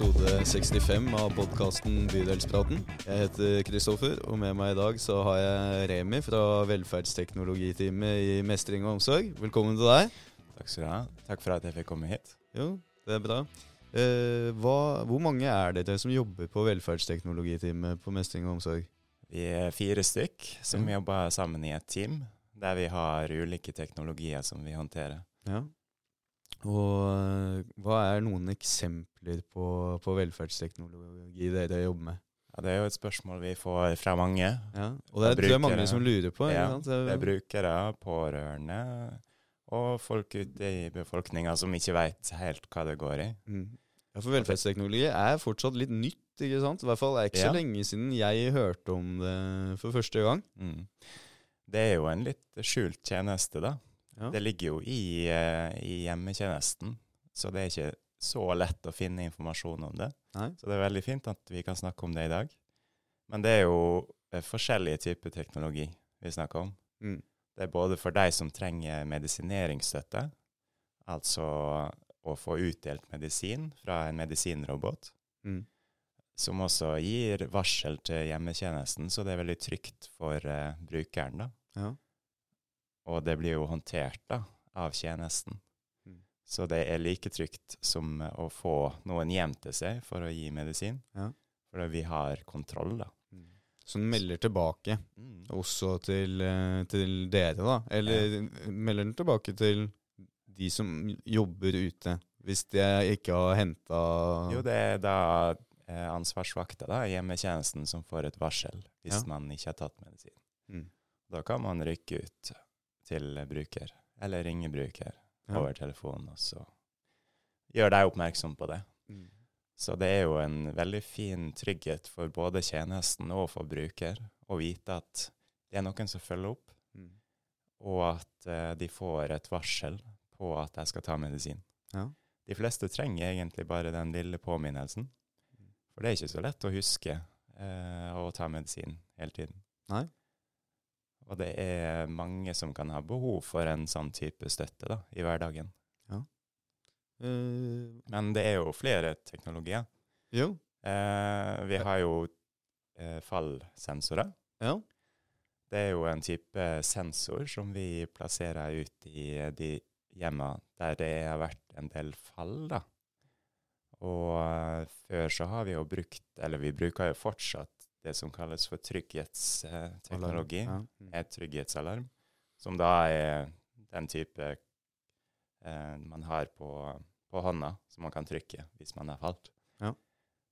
episode 65 av podkasten Bydelspraten. Jeg heter Kristoffer, og med meg i dag så har jeg Remi fra velferdsteknologiteamet i Mestring og omsorg. Velkommen til deg. Takk skal du ha. Takk for at jeg fikk komme hit. Jo, det er bra. Eh, hva, hvor mange er dere som jobber på velferdsteknologiteamet på Mestring og omsorg? Vi er fire stykk som mm. jobber sammen i et team, der vi har ulike teknologier som vi håndterer. Ja. Og eh, hva er noen eksempler på, på velferdsteknologi dere jobber med? Ja, det er jo et spørsmål vi får fra mange. Ja. Og det er, brukere, det er mange som lurer på. Ja, Det er brukere, pårørende og folk ute i befolkninga som ikke veit helt hva det går i. Mm. Ja, For velferdsteknologi er fortsatt litt nytt, ikke sant? I hvert fall er det ikke Ja. så lenge siden jeg hørte om det for første gang. Mm. Det er jo en litt skjult tjeneste, da. Ja. Det ligger jo i, eh, i hjemmetjenesten, så det er ikke så lett å finne informasjon om det. Nei. Så det er veldig fint at vi kan snakke om det i dag. Men det er jo eh, forskjellige typer teknologi vi snakker om. Mm. Det er både for deg som trenger medisineringsstøtte, altså å få utdelt medisin fra en medisinrobot, Mm. som også gir varsel til hjemmetjenesten, så det er veldig trygt for uh, brukeren. da. Ja. Og det blir jo håndtert da, av tjenesten. Mm. Så det er like trygt som eh, å få noen hjem til seg for å gi medisin. Ja. For vi har kontroll, da. Mm. Så den melder tilbake også til, eh, til dere, da? Eller melder den tilbake til de som jobber ute, hvis de ikke har henta Jo, det er da eh, ansvarsvakta da, hjemmetjenesten som får et varsel hvis Ja. man ikke har tatt medisin. Mm. Da kan man rykke ut til bruker, eller ringe bruker Ja. over telefonen, og så gjør deg oppmerksom på det. Mm. Så det er jo en veldig fin trygghet for både tjenesten og for bruker å vite at det er noen som følger opp, Mm. og at uh, de får et varsel på at jeg skal ta medisin. Ja. De fleste trenger egentlig bare den lille påminnelsen. For det er ikke så lett å huske eh, å ta medisin hele tiden. Nei. Og det er mange som kan ha behov for en sånn type støtte da, i hverdagen. Eh, Men det er jo flere teknologier. jo. Eh, vi har jo eh, fallsensorer. Ja. Det er jo en type sensor som vi plasserer ut i de hjemmene der det har vært en del fall, da. Og før så har vi jo brukt, eller vi bruker jo fortsatt det som kalles for trygghetsteknologi. Ja. Mm. Et trygghetsalarm, som da er den type eh, man har på, på hånda, som man kan trykke hvis man har falt. Ja.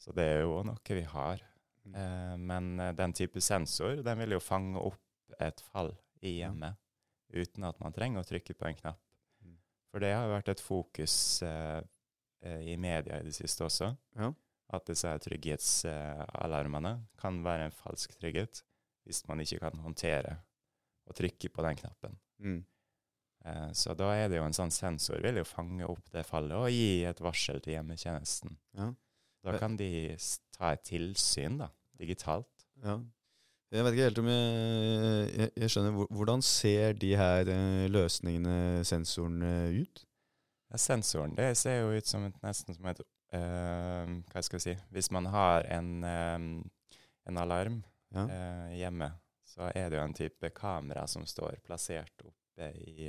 Så det er jo noe vi har. Mm. Eh, men eh, den type sensor den vil jo fange opp et fall i hjemmet hjemmet uten at man trenger å trykke på en knapp. Mm. For det har jo vært et fokus eh, eh, i media i det siste også. Ja. At disse trygghetsalarmene kan være en falsk trygghet hvis man ikke kan håndtere og trykke på den knappen. Mm. Eh, så da er det jo en sånn sensor vil jo fange opp det fallet og gi et varsel til hjemmetjenesten. Ja. Da Eh. kan de ta et tilsyn da, digitalt. Ja. Jeg vet ikke helt om jeg, jeg, jeg skjønner. Hvordan ser de her eh, løsningene, sensorene, ut? Ja, sensoren det ser jo ut som et, nesten som et Hva skal jeg si Hvis man har en, eh, en alarm Ja. eh, hjemme, så er det jo en type kamera som står plassert oppe i,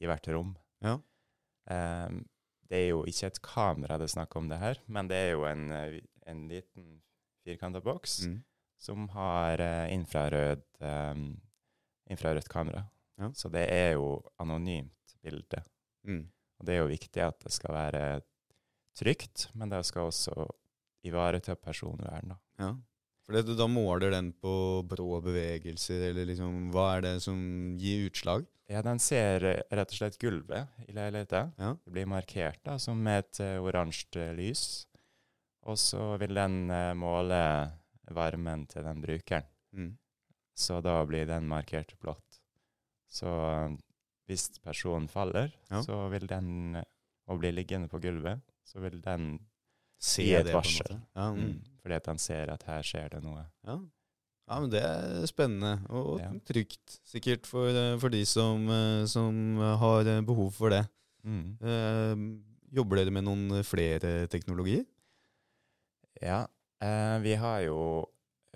i hvert rom. Ja. Eh, det er jo ikke et kamera det er snakk om det her, men det er jo en, eh, en liten firkanta boks Mm. som har eh, infrarød, um, infrarødt kamera. Ja. Så det er jo anonymt bilde. Mm. Og det er jo viktig at det skal være trygt, men det skal også ivareta personvern. Da. Ja. For det, da måler den på brå bevegelser, eller liksom Hva er det som gir utslag? Ja, den ser eh, rett og slett gulvet i leiligheten. Ja. Det blir markert da, som med et uh, oransje lys. Og så vil den uh, måle varmen til den brukeren. Mm. Så da blir den markert blått. Så uh, hvis personen faller, Ja. så vil den, og blir liggende på gulvet, så vil den Se gi et varsel. Ja, mm. Mm. Fordi at han ser at her skjer det noe. Ja. ja, men det er spennende. Og Ja. trygt, sikkert, for, for de som, eh, som har eh, behov for det. Mm. Eh, jobber dere med noen flere teknologier? Ja, eh, vi har jo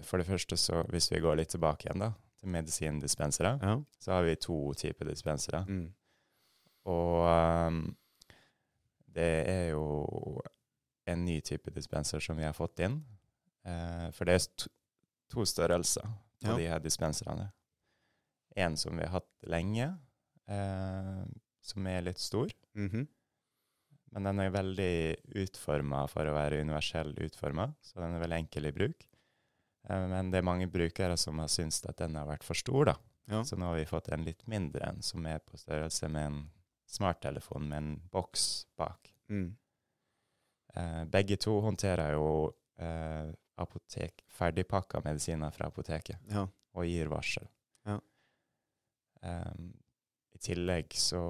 For det første, så hvis vi går litt tilbake igjen, da, til medisindispensere, Ja. så har vi to typer dispensere. Mm. Og um, det er jo en ny type dispenser som vi har fått inn. Eh, for det er to, to størrelser på Ja. de her dispenserne. En som vi har hatt lenge, eh, som er litt stor. Mhm. Men den er veldig utforma for å være universell utforma, så den er veldig enkel i bruk. Eh, men det er mange brukere som har syntes at den har vært for stor, da. Ja. Så nå har vi fått en litt mindre en, som er på størrelse med en smarttelefon med en boks bak. Mm. Eh, begge to håndterer jo eh, apotek, ferdigpakka medisiner fra apoteket Ja. og gir varsel. Ja. Em, I tillegg så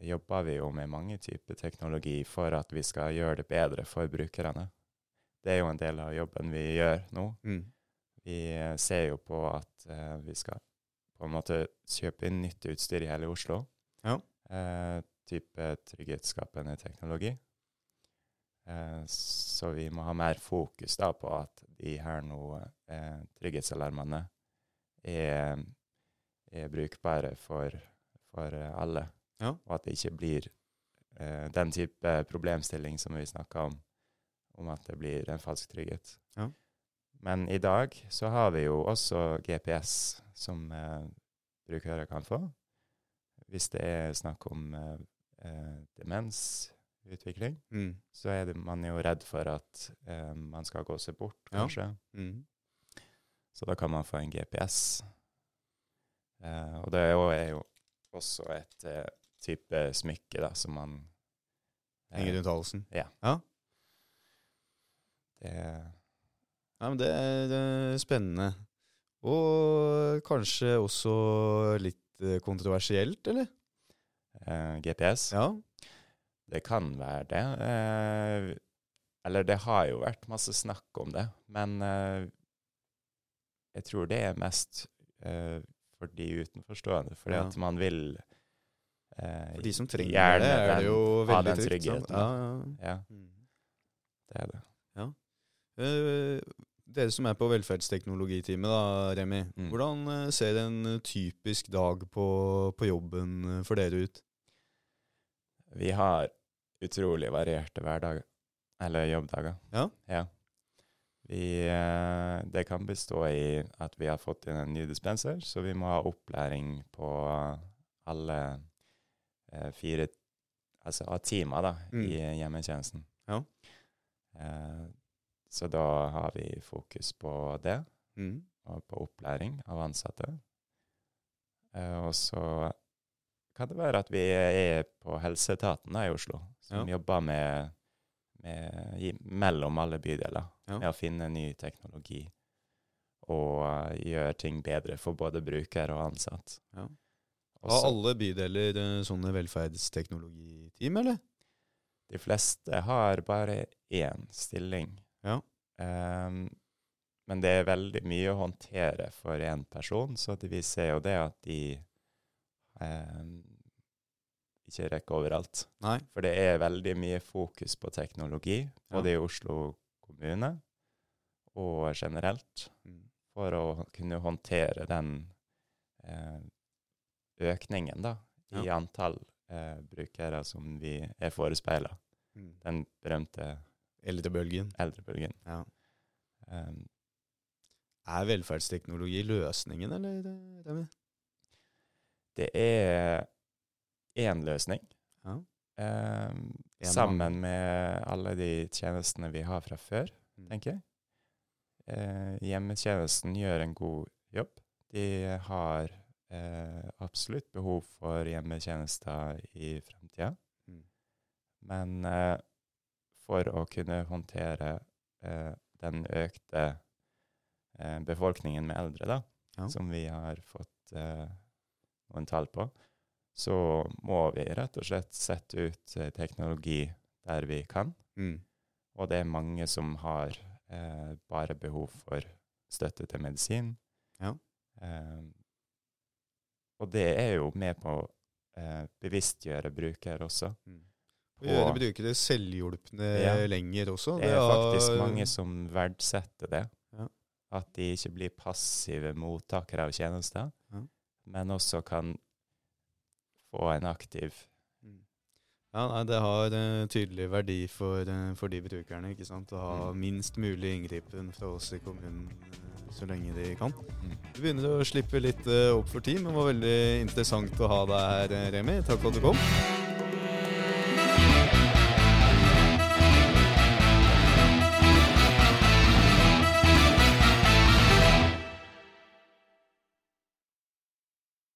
jobber vi jo med mange typer teknologi for at vi skal gjøre det bedre for brukerne. Det er jo en del av jobben vi gjør nå. Mm. Vi eh, ser jo på at eh, vi skal på en måte kjøpe inn nytt utstyr i hele Oslo. Ja. Eh, type trygghetsskapende teknologi. Eh, så vi må ha mer fokus da på at de her nå eh, trygghetsalarmene er, er brukbare for, for eh, alle. Ja. Og at det ikke blir eh, den type problemstilling som vi snakka om, om at det blir en falsk trygghet. Ja. Men i dag så har vi jo også GPS som eh, brukere kan få. Hvis det er snakk om eh, eh, demensutvikling, Mm. så er det, man jo redd for at eh, man skal gå seg bort, Ja. kanskje. Mm. Så da kan man få en GPS. Eh, og det er jo, er jo også et eh, type smykke da, som man eh, Henger rundt halsen. Ja. Ja. Det, Ja, men det er eh, spennende. Og kanskje også litt eh, kontroversielt, eller? eh, GPS, Ja. det kan være det. Eh, eller det har jo vært masse snakk om det, men eh, jeg tror det er mest eh, for de utenforstående, fordi Ja. at man vil eh, For de som trenger gjerne det, er det jo den- veldig den sant? tryggheten. Ja, ja. Ja, Mm. det er det. Eh, dere som er på velferdsteknologiteamet, da, Remi. Mm. Hvordan eh, ser en eh, typisk dag på, på jobben eh, for dere ut? Vi har utrolig varierte hverdager, eller jobbdager. Ja. Vi, eh, det kan bestå i at vi har fått inn en ny dispenser, så vi må ha opplæring på alle fire altså av timer da, Mm. i hjemmetjenesten. Ja. Så da har vi fokus på det, Mm. og på opplæring av ansatte. Eh, og så kan det være at vi er på helseetaten i Oslo, som Ja. jobber med, med i, mellom alle bydeler Ja. med å finne ny teknologi og uh, gjøre ting bedre for både bruker og ansatt. Ja. Har alle bydeler eh, sånne velferdsteknologiteam, eller? De fleste har bare én stilling. Ja. Um, men det er veldig mye å håndtere for én person, så vi ser jo det at de um, ikke rekker overalt. Nei. For det er veldig mye fokus på teknologi, både i Oslo kommune og generelt, Mm. for å kunne håndtere den eh, økningen da, i Ja. antall eh, brukere som vi er forespeila. Mm. Den berømte Eldrebølgen. eldrebølgen. Ja. Um, Er velferdsteknologi løsningen, eller? eh, det er én løsning. Ja. Um, sammen med alle de tjenestene vi har fra før, Mm. tenker jeg. Uh, hjemmetjenesten gjør en god jobb. De har uh, absolutt behov for hjemmetjenester i framtida. Mm. Men eh, for å kunne håndtere eh, den økte eh, befolkningen med eldre, da, Ja. som vi har fått eh, noen tall på, så må vi rett og slett sette ut eh, teknologi der vi kan. Mm. Og det er mange som har eh, bare behov for støtte til medisin. Ja. Eh, og det er jo med på å eh, bevisstgjøre bruker også. Mm. Gjøre brukere selvhjulpne Ja. lenger også. Det er faktisk mange som verdsetter det. Ja. At de ikke blir passive mottakere av tjenester, Ja. men også kan få en aktiv Mm. Ja, nei, Det har uh, tydelig verdi for, uh, for de brukerne. ikke sant? Å ha Mm. minst mulig inngripen fra oss i kommunen uh, så lenge de kan. mm. Du begynner å slippe litt opp for tid, men det var veldig interessant å ha deg her, Remi. Takk for at du kom.